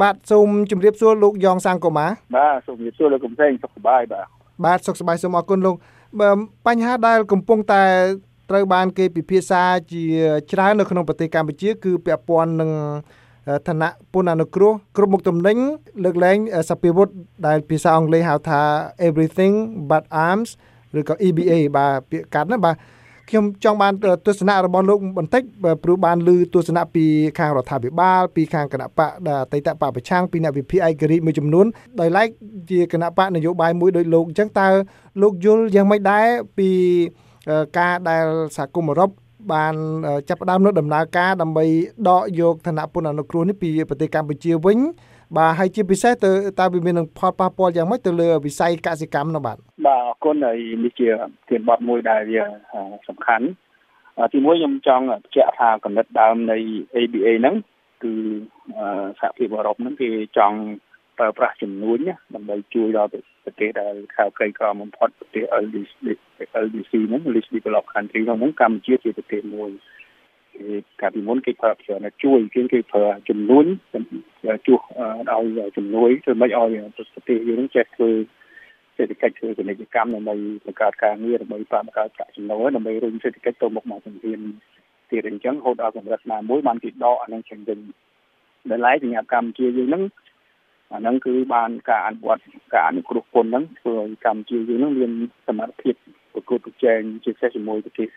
បាទសូមជម្រាបសួរលោកយ៉ងសាំងកូម៉ាបាទសូមជម្រាបសួរលោកកំសែងសុខសប្បាយបាទបាទសុខសប្បាយសូមអរគុណលោកបញ្ហាដែលកំពុងតែត្រូវបានគេពិភាក្សាជាច្រើននៅក្នុងប្រទេសកម្ពុជា គឺពាក់ព័ន្ធនឹងឋានៈពន្ធអនុគ្រោះគ្រប់មុខទំនិញលើកលែងសភាវុធដែលភាសាអង់គ្លេសហៅថា everything but arms ឬក៏ EBA បាទពាក្យកាត់ណាបាទ ខ្ញុំចង់បានទស្សនៈរបស់លោកបន្តិចព្រោះបានឮទស្សនៈពីខាងរដ្ឋាភិបាលពីខាងគណៈបកអតីតបកប្រឆាំងពីអ្នកវិភាគឯករាជ្យមួយចំនួនដោយឡែកជាគណៈបកនយោបាយមួយដោយលោកអញ្ចឹងតើលោកយល់យ៉ាងម៉េចដែរពីការដែលសហគមន៍អឺរ៉ុបបានចាប់ផ្ដើមនៅដំណើរការដើម្បីដកយកឋានៈពន្ធអនុគ្រោះនេះពីប្រទេសកម្ពុជាវិញបាទហើយជាពិសេសទៅតើវាមាននឹងផលប៉ះពាល់យ៉ាងម៉េចទៅលើវិស័យកសិកម្មនោះបាទ បាទអរគុណហើយនេះជាធានបត់មួយដែលវាសំខាន់ទីមួយខ្ញុំចង់បញ្ជាក់ថាកំណត់ដើមនៃ ABA ហ្នឹងគឺសហភាពអឺរ៉ុបហ្នឹងគេចង់ប្រើប្រាស់ចំនួនដើម្បីជួយដល់ប្រទេសដែលខៅក្រីក្របំផុតប្រទេស LDC LDC ហ្នឹង Least Developed Country ហ្នឹងកម្ពុជាជាប្រទេសមួយកាលពីមុនគេប្រើច្រើនជួយគេគេប្រើចំនួនជួសឲ្យចំនួនធ្វើម៉េចឲ្យប្រទេសយើងចេះធ្វើ សេដ្ឋកិច្ចធ្វើពាណិជ្ជកម្មដើម្បីបង្កើតការងារដើម្បីបង្កើតប្រាក់ចំណូលដើម្បីរុញសេដ្ឋកិច្ចទៅមុខមកជំនាញទៀតអញ្ចឹងហូតដល់កម្រិតណាមួយបានគេដកអានឹងចេញវិញដែលឡែកសម្រាប់កម្ពុជាយើងហ្នឹងអាហ្នឹងគឺបានការអនុវត្តការអនុគ្រោះពន្ធហ្នឹងធ្វើឲ្យកម្ពុជាយើងហ្នឹងមានសមត្ថភាពប្រកួតប្រជែងជាពិសេសជាមួយប្រទេស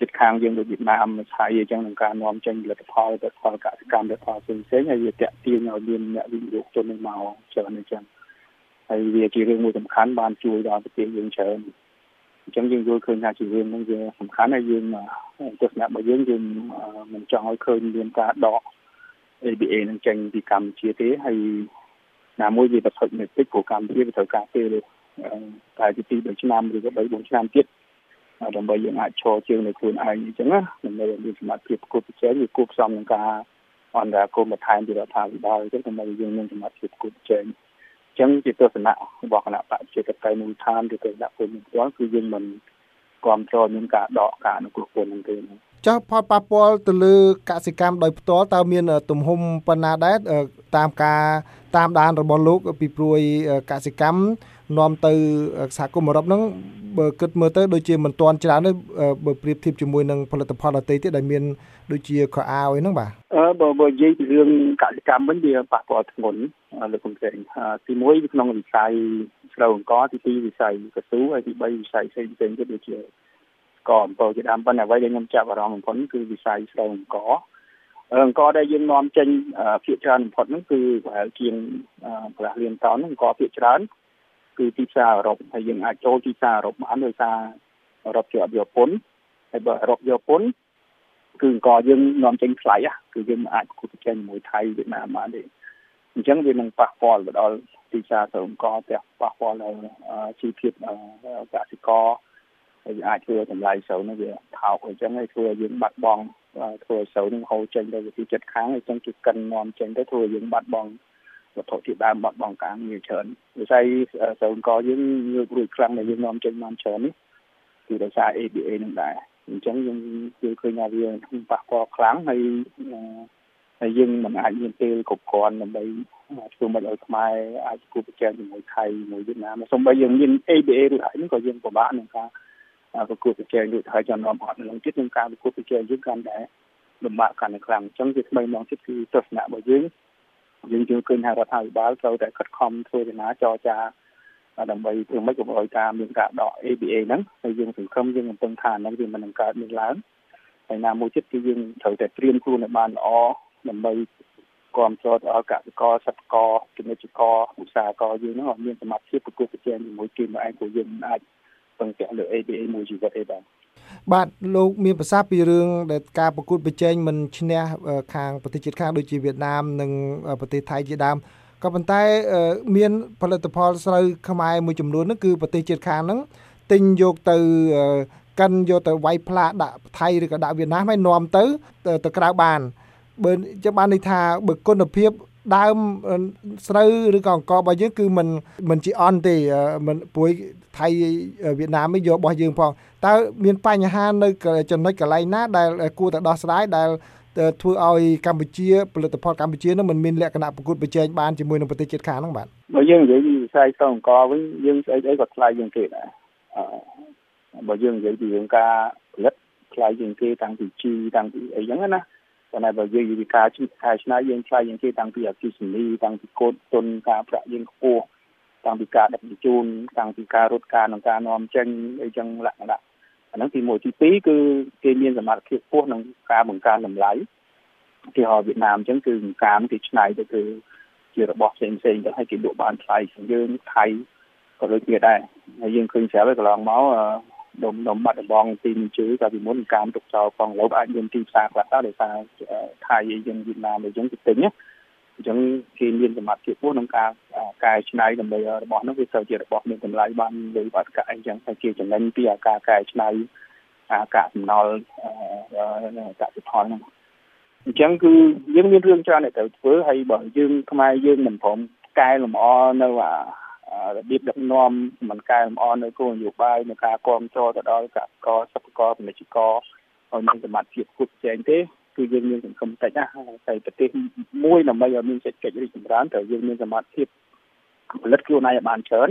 ជិតខាងយើងដូចវៀតណាមថៃអញ្ចឹងនឹងការនាំចេញផលិតផលទៅផលកសិកម្មទៅផលផ្សេងផ្សេងហើយវាតាក់ទាញឲ្យមានអ្នកវិនិយោគទុននឹងមកច្រើនអញ្ចឹង ហើយវាជារឿងមួយសំខាន់បានជួយដល់ប្រទេសយើងច្រើនអញ្ចឹងយើងយល់ឃើញថាជារឿងហ្នឹងវាសំខាន់ហើយយើងទស្សនៈរបស់យើងយើងមិនចង់ឲ្យឃើញមានការដក ABA នឹងចេញពីកម្ពុជាទេហើយណាមួយវាប្រថុយនៅតិចព្រោះកម្ពុជាវាត្រូវការពេលតែទី2ឆ្នាំឬក៏3 4ឆ្នាំទៀតដើម្បីយើងអាចឈរជើងនៅខ្លួនឯងអញ្ចឹងណាដើម្បីឲ្យមានសមត្ថភាពគូប្រជែងវាគូផ្សំនឹងការអន្តរាគមន៍បន្ថែមពីរដ្ឋាភិបាលអញ្ចឹងដើម្បីយើងមានសមត្ថភាពគូប្រជែងអញ្ចឹងជាទស្សនៈរបស់គណៈបព្វជិតកាយមូលដ្ឋានឬក៏ដាក់ពលនឹងផ្ទាល់គឺយើងមិនគ្រប់គ្រងនឹងការដកការអនុគ្រោះពន្ធនឹងទេចុះផលប៉ះពាល់ទៅលើកសិកម្មដោយផ្ទាល់តើមានទំហំប៉ុណ្ណាដែរតាមការតាមដានរបស់លោកពីព្រួយកសិកម្មនាំទៅសហគមន៍អឺរ៉ុបហ្នឹង បើគិតមើលទៅដូចជាមិនទាន់ច្រើនទេបើប្រៀបធៀបជាមួយនឹងផលិតផលដទៃទៀតដែលមានដូចជាខោអាវអីហ្នឹងបាទអឺបើបើនិយាយពីរឿងកសិកម្មវិញវាប៉ះពាល់ធ្ងន់លើកុំផ្សេងទី1ក្នុងវិស័យស្រូវអង្ករទី2វិស័យកស៊ូហើយទី3វិស័យផ្សេងផ្សេងទៀតដូចជាកអំពៅជាដើមប៉ុន្តែអ្វីដែលខ្ញុំចាប់អារម្មណ៍បំផុតគឺវិស័យស្រូវអង្ករអង្ករដែលយើងនាំចេញភាគច្រើនបំផុតហ្នឹងគឺប្រហែលជាងកន្លះលានតោនអង្ករភាគច្រើន គឺទីផ្សារអឺរ៉ុបហើយយើងអាចចូលទីផ្សារអឺរ៉ុបបានដោយសារអឺរ៉ុបជាអត់យកពន្ធហើយបើអឺរ៉ុបយកពន្ធគឺអង្គយើងនាំចេញថ្លៃគឺយើងអាចគូប្រជែងជាមួយថៃវៀតណាមបានទេអញ្ចឹងវានឹងប៉ះពាល់ទៅដល់ទីផ្សារទៅអង្គទាំងប៉ះពាល់ដល់ជីវភាពកសិករហើយអាចធ្វើតម្លៃស្រូវនោះវាថោកអញ្ចឹងហើយធ្វើឲ្យយើងបាត់បង់ធ្វើឲ្យស្រូវនឹងហូរចេញទៅទីចិត្តខាងអញ្ចឹងគឺកិននាំចេញទៅធ្វើឲ្យយើងបាត់បង់ វត្ថុធាតុដើមបាត់បង់ការងារច្រើនវិស័យស្រោនកយើងងើបរួចខ្លាំងដែលយើងនាំចេញបានច្រើននេះគឺដោយសារ ABA នឹងដែរអញ្ចឹងយើងជឿឃើញថាវាប៉ះពាល់ខ្លាំងហើយហើយយើងមិនអាចមានពេលគ្រប់គ្រាន់ដើម្បីធ្វើមិនឲ្យខ្មែរអាចគូប្រជែងជាមួយថៃជាមួយវៀតណាមសូម្បីយើងមាន ABA ឬហើយក៏យើងពិបាកនឹងការប្រកួតប្រជែងដូចហើយចំនួនអត់នឹងទៀតនឹងការប្រកួតប្រជែងយើងកាន់តែលំបាកកាន់តែខ្លាំងអញ្ចឹងជាថ្មីម្ដងទៀតគឺទស្សនៈរបស់យើង យើងជឿឃើញថារដ្ឋាភិបាលត្រូវតែខិតខំធ្វើដំណើរចរចាដើម្បីធ្វើម៉េចកុំឲ្យការមានការដក ABA ហ្នឹងហើយយើងសង្ឃឹមយើងកំពុងថាហ្នឹងវាមិននឹងកើតមានឡើងហើយណាមួយទៀតគឺយើងត្រូវតែត្រៀមខ្លួនឲ្យបានល្អដើម្បីគ្រប់គ្រងដល់កសិករសិទ្ធិករពាណិជ្ជករឧស្សាហករយើងហ្នឹងឲ្យមានសមត្ថភាពប្រកួតប្រជែងជាមួយគេមកឯងព្រោះយើងមិនអាចពឹងពាក់លើ ABA មួយជីវិតទេបាទ បាទលោកមានប្រសាសន៍ពីរឿងដែលការប្រកួតប្រជែងមិនឈ្នះខាងប្រទេសជិតខាងដូចជាវៀតណាមនិងប្រទេសថៃជាដើមក៏ប៉ុន្តែមានផលិតផលស្រូវខ្មែរមួយចំនួនហ្នឹងគឺប្រទេសជិតខាងហ្នឹងទិញយកទៅកិនយកទៅវាយផ្លាកដាក់ថៃឬក៏ដាក់វៀតណាមហើយនាំទៅទៅក្រៅបានបើចាំបានន័យថាបើគុណភាព ដើមស្រូវឬក៏អង្កររបស់យើងគឺมันมันជាអន់ទេมันព្រួយថៃវៀតណាមយករបស់យើងផងតើមានបញ្ហានៅចំណុចកន្លែងណាដែលគួរតែដោះស្រាយដែល ធ្វើឲ្យកម្ពុជាផលិតផលកម្ពុជានឹងមិនមានលក្ខណៈប្រកួតប្រជែងបានជាមួយនឹងប្រទេសជិតខាងហ្នឹងបាទបើយើងនិយាយពីវិស័យស្រូវអង្ករវិញយើងស្អីស្អីក៏ថ្លៃជាងគេដែរអឺបើយើងនិយាយពីរឿងការផលិតថ្លៃជាងគេតាំងពីជីតាំងពីអីចឹងណាប៉ុន្ តែបើយើងនិយាយពីការជីខែឆ្នៃយើងថ្លៃជាងគេតាំងពីអគិសនីតាំងពីកូនទុនការប្រាក់យើងខ្ពស់តាំងពីការដឹកជញ្ជូនតាំងពីការរត់ការនិងការនាំចេញអីចឹងលក្ខណៈអាហ្នឹងទី1ទី2គឺគេមានសមត្ថភាពខ្ពស់ក្នុងការបង្កើនតម្លៃទីហោវៀតណាមអញ្ចឹងគឺកាមគេឆ្នៃទៅគឺជារបស់ផ្សេងផ្សេងទៅឲ្យគេលក់បានថ្លៃជាងយើងថៃក៏ដូចគ្នាដែរហើយយើងឃើញស្រាប់ហើយកន្លងមក ដុំដុំបាត់ដំបងទីជឿកាលពីមុនកាមទុកចោលផងឡូវអាចមានទីផ្សារខ្លះដែរដោយសារថៃយើងវៀតណាមអីចឹងគេទិញណាអញ្ចឹងគេមានសមត្ថភាពខ្ពស់ក្នុងការកែច្នៃដើម្បីរបស់នោះវាទៅជារបស់មានតម្លៃបានលើបាត់កាអញ្ចឹងតែជាចំណេញពីការកែច្នៃអាកាសសំណល់កសិផលហ្នឹងអញ្ចឹងគឺយើងមានរឿងច្រើនដែលត្រូវធ្វើហើយបើយើងខ្មែរយើងមិនព្រមកែលម្អនៅអា របៀបដឹកនាំមិនកែលម្អនៅគោលនយោបាយនៅការគ្រប់គ្រងទៅដល់កសិករសិប្បករពាណិជ្ជករឲ្យមានសមត្ថភាពគប់ចែងទេគឺយើងមានសង្គមតិចណាតែប្រទេសមួយដើម្បីឲ្យមានសេដ្ឋកិច្ចរីកចម្រើនត្រូវយើងមានសមត្ថភាពផលិតខ្លួនឯងឲ្យបានច្រើន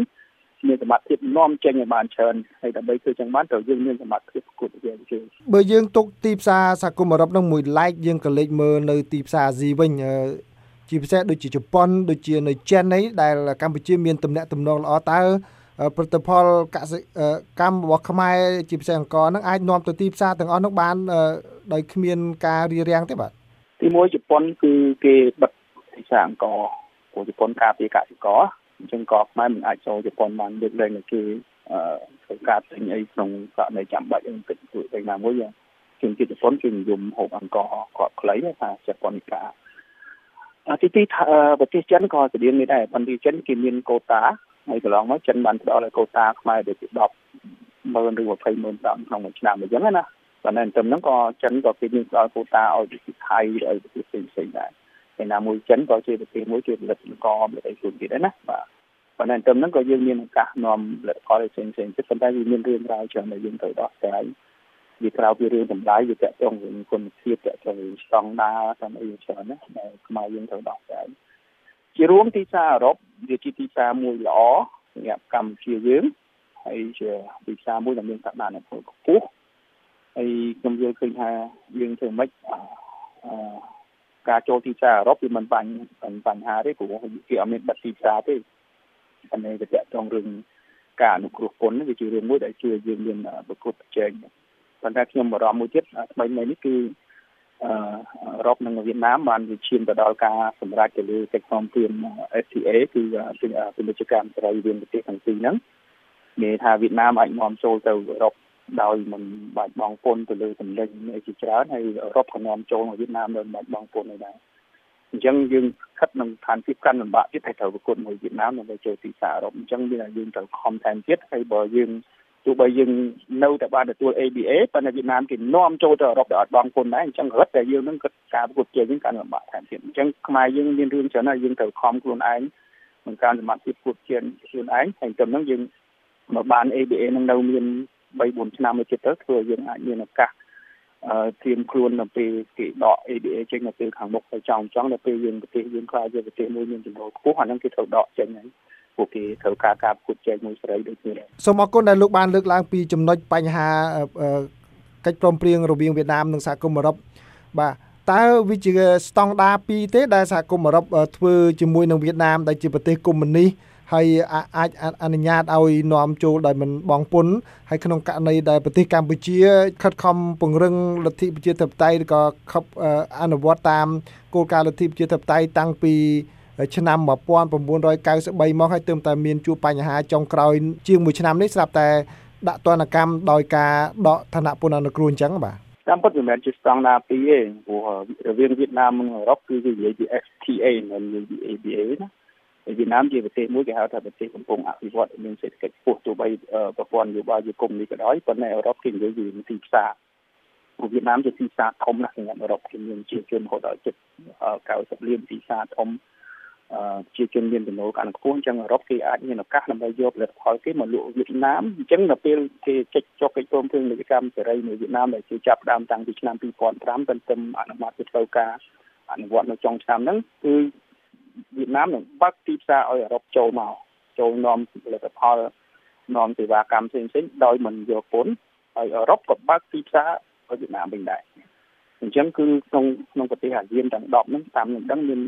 មានសមត្ថភាពនាំចេញឲ្យបានច្រើនហើយដើម្បីធ្វើចឹងបានត្រូវយើងមានសមត្ថភាពប្រកួតប្រជែងជាងបើយើងទុកទីផ្សារសហគមន៍អឺរ៉ុបនឹងមួយឡែកយើងក៏លេចមើលនៅទីផ្សារអាស៊ីវិញ ជាពិសេសដូចជាជប៉ុនដូចជានៅចិនអីដែលកម្ពុជាមានទំនាក់ទំនងល្អតើផលិតផលកសិកម្មរបស់ខ្មែរជាពិសេសអង្គរហ្នឹងអាចនាំទៅទីផ្សារទាំងអស់នោះបានដោយគ្មានការរារាំងទេបាទទីមួយជប៉ុនគឺគេបិទទីផ្សារអង្គរព្រោះជប៉ុនការពារកសិករអញ្ចឹងក៏ខ្មែរមិនអាចចូលជប៉ុនបានលើកលែងតែគេអឺធ្វើការទិញអីក្នុងករណីចាំបាច់នឹងតិចតួចទៅណាមួយជាងជប៉ុនគេនិយមហូបអង្គរគាត់ខ្លីថាជប៉ុនកា ទីទីប្រទេសចិនក៏ស្តៀងនេះដែរប៉ុន្តែចិនគេមានកូតាហើយកន្លងមកចិនបានផ្ដល់ឲ្យកូតាខ្មែរដូចជា10ម៉ឺនឬ20ម៉ឺនដុល្លារក្នុងមួយឆ្នាំអញ្ចឹងណាប៉ុន្តែត្រឹមហ្នឹងក៏ចិនក៏គេមានផ្ដល់កូតាឲ្យប្រទេសថៃឲ្យប្រទេសផ្សេងៗដែរឯណាមួយចិនក៏ជាប្រទេសមួយជាផលិតអង្គផលិតអីខ្លួនទៀតដែរណាបាទប៉ុន្តែត្រឹមហ្នឹងក៏យើងមានឱកាសនាំផលិតផលផ្សេងផ្សេងទៀតប៉ុន្តែវាមានរឿងរ៉ាវច្រើនដែលយើងត្រូវដោះស្រាយ វាក្រៅពីរឿងតម្លៃវាតកតងនឹងគុណភាពតកតងនឹងស្តង់ដារតាមអីច្រើនណាដែលខ្មែរយើងត្រូវដោះស្រាយជារួមទីផ្សារអឺរ៉ុបវាជាទីផ្សារមួយល្អសម្រាប់កម្ពុជាយើងហើយជាទីផ្សារមួយដែលមានសក្តានុពលខ្ពស់ហើយខ្ញុំយល់ឃើញថាយើងធ្វើម៉េចអឺការចូលទីផ្សារអឺរ៉ុបវាមិនបាញ់បញ្ហាទេព្រោះគេអត់មានបិទទីផ្សារទេប៉ុន្តែវាតកតងរឿងការអនុគ្រោះពន្ធវាជារឿងមួយដែលជួយយើងមានប្រកួតប្រជែង ប៉ុន្តែខ្ញុំបារម្ភមួយទៀតថ្មីៗនេះគឺអឺអឺរ៉ុបនិងវៀតណាមបានវាឈានទៅដល់ការសម្រេចទៅលើកិច្ចព្រមព្រៀង FTA គឺពាណិជ្ជកម្មសេរីវិនប្រទេសទាំងពីរហ្នឹងមានថាវៀតណាមអាចនាំចូលទៅអឺរ៉ុបដោយមិនបាច់បងពន្ធទៅលើសម្លេងអីជាច្រើនហើយអឺរ៉ុបក៏នាំចូលមកវៀតណាមដោយមិនបាច់បងពន្ធអីដែរអញ្ចឹងយើងខិតនឹងឋានភាពកាន់លំបាកទៀតតែត្រូវប្រកួតមួយវៀតណាមដើម្បីចូលទីផ្សារអឺរ៉ុបអញ្ចឹងមានតែយើងត្រូវខំថែមទៀតហើយបើយើង ទោះបីយើងនៅតែបានទទួល ABA ប៉ុន្តែវៀតណាមគេនាំចូលទៅអឺរ៉ុបដោយអត់បងពុនដែរអញ្ចឹងរត់តែយើងនឹងគិតការប្រកួតជែងហ្នឹងកាន់លំបាកថែមទៀតអញ្ចឹងខ្មែរយើងមានរឿងច្រើនណាស់យើងត្រូវខំខ្លួនឯងក្នុងការសមត្ថភាពប្រកួតជែងខ្លួនឯងហើយទៅហ្នឹងយើងមកបាន ABA នឹងនៅមាន3 4ឆ្នាំទៅទៀតទៅធ្វើយើងអាចមានឱកាសអឺធៀមខ្លួននៅពេលគេដក ABA ចេញនៅពេលខាងមុខទៅចង់ចង់ដល់ពេលយើងប្រទេសយើងខ្លាចជាប្រទេសមួយមានចំណូលខ្ពស់អាហ្នឹងគេត្រូវដកចេញហើយ ពួកគេត្រូវការការប្រកួតចែកមួយសេរីដូចគ្នាសូមអរគុណដែលលោកបានលើកឡើងពីចំណុចបញ្ហាកិច្ចព្រមព្រៀងរវាងវៀតណាមនិងសហគមន៍អឺរ៉ុបបាទតើវាជាស្តង់ដារពីរទេដែលសហគមន៍អឺរ៉ុបធ្វើជាមួយនឹងវៀតណាមដែលជាប្រទេសកុម្មុយនីសហើយអាចអនុញ្ញាតឲ្យនាំចូលដោយមិនបងពុនហើយក្នុងករណីដែលប្រទេសកម្ពុជា ខិតខំពង្រឹងលទ្ធិប្រជាធិបតេយ្យក៏ខិបអនុវត្តតាមគោលការណ៍លទ្ធិប្រជាធិបតេយ្យតាំងពី ឆ្នាំ1993មកហើយទើបតែមានជួបបញ្ហាចុងក្រោយជាងមួយឆ្នាំនេះស្រាប់តែដាក់ទណ្ឌកម្មដោយការដកឋានៈពន្ធអនុគ្រោះអញ្ចឹងបាទតាមពិតវាមិនមែនជាស្តង់ដារពីរទេព្រោះរវាងវៀតណាមនិងអឺរ៉ុបគឺគេនិយាយពី FTA មិននិយាយពី ABA ណាវៀតណាមជាប្រទេសមួយគេហៅថាប្រទេសកំពុងអភិវឌ្ឍមានសេដ្ឋកិច្ចខ្ពស់ទោះបីប្រព័ន្ធនយោបាយជាគុំនេះក៏ដោយប៉ុន្តែអឺរ៉ុបគេនិយាយពីទីផ្សារព្រោះវៀតណាមជាទីផ្សារធំណាស់សម្រាប់អឺរ៉ុបគេមានជាជនរហូតដល់ជិត90លានទីផ្សារធំ ជាជនមានចំណូលកាន់ខ្ពស់អញ្ចឹងអឺរ៉ុបគេអាចមានឱកាសដើម្បីយកផលិតផលគេមកលក់វៀតណាមអញ្ចឹងនៅពេលគេចេញចុះកិច្ចព្រមព្រៀងពាណិជ្ជកម្មសេរីនៅវៀតណាមដែលគេចាប់ផ្ដើមតាំងពីឆ្នាំ2005ទន្ទឹមអនុម័តទៅត្រូវការអនុវត្តនៅចុងឆ្នាំហ្នឹងគឺវៀតណាមនឹងបើកទីផ្សារឲ្យអឺរ៉ុបចូលមកចូលនាំផលិតផលនាំសេវាកម្មផ្សេងៗដោយមិនយកពន្ធហើយអឺរ៉ុបក៏បើកទីផ្សារឲ្យវៀតណាមវិញដែរអញ្ចឹងគឺក្នុងក្នុងប្រទេសអាស៊ានទាំង10ហ្នឹងតាមខ្ញុំដឹងមាន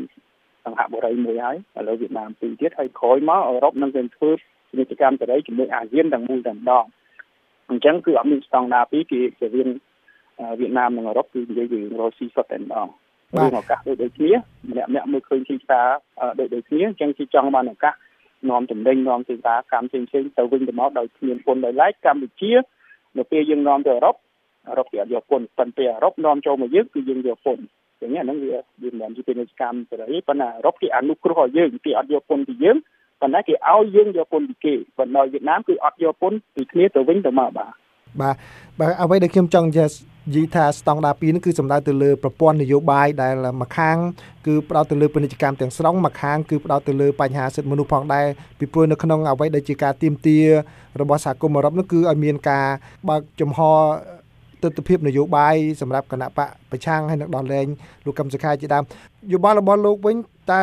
សង្ហបុរីមួយហើយឥឡូវវៀតណាមពីរទៀតហើយក្រោយមកអឺរ៉ុបនឹងទៅធ្វើពាណិជ្ជកម្មសេរីជាមួយអាស៊ានទាំងមូលតែម្ដងអញ្ចឹងគឺអត់មានស្តង់ដារពីរគេជារៀងវៀតណាមនិងអឺរ៉ុបគឺនិយាយពីរស់ស៊ីសុទ្ធតែម្ដងមានឱកាសដូចដូចគ្នាម្នាក់ម្នាក់មើលឃើញទីផ្សារដូចដូចគ្នាអញ្ចឹងគេចង់បានឱកាសនាំចំណេញនាំសេវាកម្មផ្សេងៗទៅវិញទៅមកដោយគ្មានពន្ធដោយឡែកកម្ពុជានៅពេលយើងនាំទៅអឺរ៉ុបអឺរ៉ុបគេអត់យកពន្ធប៉ុន្តែអឺរ៉ុបនាំចូលមកយើងគឺយើងយកពន្ធ ចឹងហ្នឹងវាវាមិនមែនជាពាណិជ្ជកម្មសេរីប៉ុន្តែអឺរ៉ុបគេអនុគ្រោះឲ្យយើងគេអត់យកពន្ធពីយើងប៉ុន្តែគេឲ្យយើងយកពន្ធពីគេប៉ុន្តែវៀតណាមគឺអត់យកពន្ធពីគ្នាទៅវិញទៅមកបាទបាទបាទអ្វីដែលខ្ញុំចង់និយាយថាស្តង់ដារ2នេះគឺសំដៅទៅលើប្រព័ន្ធនយោបាយដែលមួយខាងគឺផ្ដោតទៅលើពាណិជ្ជកម្មទាំងស្រុងមួយខាងគឺផ្ដោតទៅលើបញ្ហាសិទ្ធិមនុស្សផងដែរពីព្រោះនៅក្នុងអ្វីដែលជាការទៀមទារបស់សហគមន៍អឺរ៉ុបនោះគឺឲ្យមានការបើកចំហ ទស្សនវិជ្ជានយោបាយសម្រាប់គណៈបកប្រឆាំងហើយនឹងដល់លែងលោកកឹមសុខាជាដើមយោបល់របស់លោកវិញតើ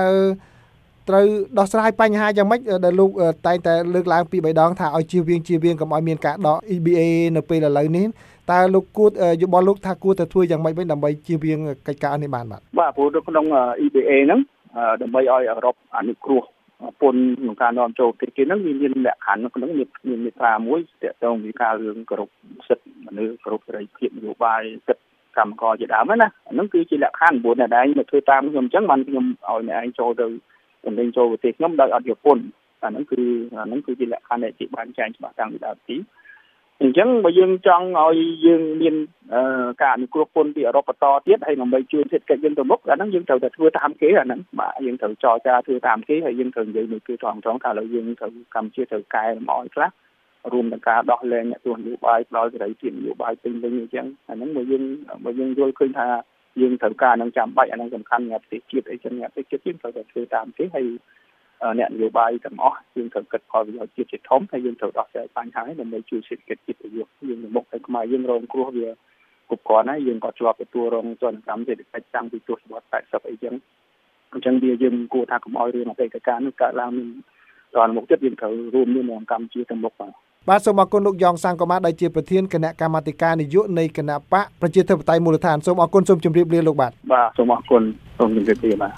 ត្រូវដោះស្រាយបញ្ហាយ៉ាងម៉េចដែលលោកតែងតែលើកឡើងពី3ដងថាឲ្យជៀសវាងជៀសវាងកុំឲ្យមានការដក EBA នៅពេលឥឡូវនេះតើលោកគួរយោបល់លោកថាគួរតែធ្វើយ៉ាងម៉េចវិញដើម្បីជៀសវាងកិច្ចការនេះបានបាទបាទព្រោះនៅក្នុង EBA ហ្នឹងដើម្បីឲ្យអឺរ៉ុបអនុគ្រោះ ពន្ធក្នុងការនាំចូលគេគេហ្នឹងវាមានលក្ខខណ្ឌក្នុងមានមានមាត្រាមួយទាក់ទងពីការរឿងគោរពសិទ្ធិមនុស្សគោរពសេរីភាពនយោបាយសិទ្ធិកម្មករជាដើមណាអាហ្នឹងគឺជាលក្ខខណ្ឌ9អ្នកឯងមកធ្វើតាមខ្ញុំអញ្ចឹងបានខ្ញុំឲ្យអ្នកឯងចូលទៅជំនាញចូលប្រទេសខ្ញុំដោយអត់យកពន្ធអាហ្នឹងគឺអាហ្នឹងគឺជាលក្ខខណ្ឌដែលជាបានចែងច្បាស់តាំងពីដើមទី អញ្ចឹងបើយើងចង់ឲ្យយើងមានការអនុគ្រោះពន្ធពីអឺរ៉ុបបន្តទៀតហើយដើម្បីជួយសេដ្ឋកិច្ចយើងទៅមុខអាហ្នឹងយើងត្រូវតែធ្វើតាមគេអាហ្នឹងបាទយើងត្រូវចរចាធ្វើតាមគេហើយយើងត្រូវនិយាយមួយគឺត្រង់ត្រង់ថាឥឡូវយើងត្រូវកម្ពុជាត្រូវកែលម្អឲ្យខ្លះរួមទាំងការដោះលែងអ្នកទស្សនយោបាយផ្ដល់សេរីភាពនយោបាយពេញលេញអញ្ចឹងអាហ្នឹងបើយើងបើយើងយល់ឃើញថាយើងត្រូវការនឹងចាំបាច់អានឹងសំខាន់សម្រាប់ប្រទេសជាតិអីចឹងអ្នកប្រទេសជាតិយើងត្រូវតែធ្វើតាមគេហើយ អ្នកនយោបាយទាំងអស់យើងត្រូវគិតផលប្រយោជន៍ជាតិជាធំហើយយើងត្រូវដោះស្រាយបញ្ហានេះដើម្បីជួយសេដ្ឋកិច្ចជាតិប្រយោជន៍យើងមុខទៅខ្មែរយើងរងគ្រោះវាគ្រប់គ្រាន់ហើយយើងក៏ជាប់ទទួលរងទណ្ឌកម្មសេដ្ឋកិច្ចតាំងពីទសវត្សរ៍80អីចឹងអញ្ចឹងវាយើងគួរថាកុំឲ្យរឿងអតីតកាលនោះកើតឡើងមានដល់មុខទៀតយើងត្រូវរួមមាននៅកម្ពុជាទៅមុខបាទបាទសូមអរគុណលោកយ៉ងសាំងកូម៉ាដែលជាប្រធានគណៈកម្មាធិការនយោបាយនៃគណៈបកប្រជាធិបតេយ្យមូលដ្ឋានសូមអរគុណសូមជម្រាបលាលោកបាទបាទសូមអរគុណសូមជម្រាបលាបាទ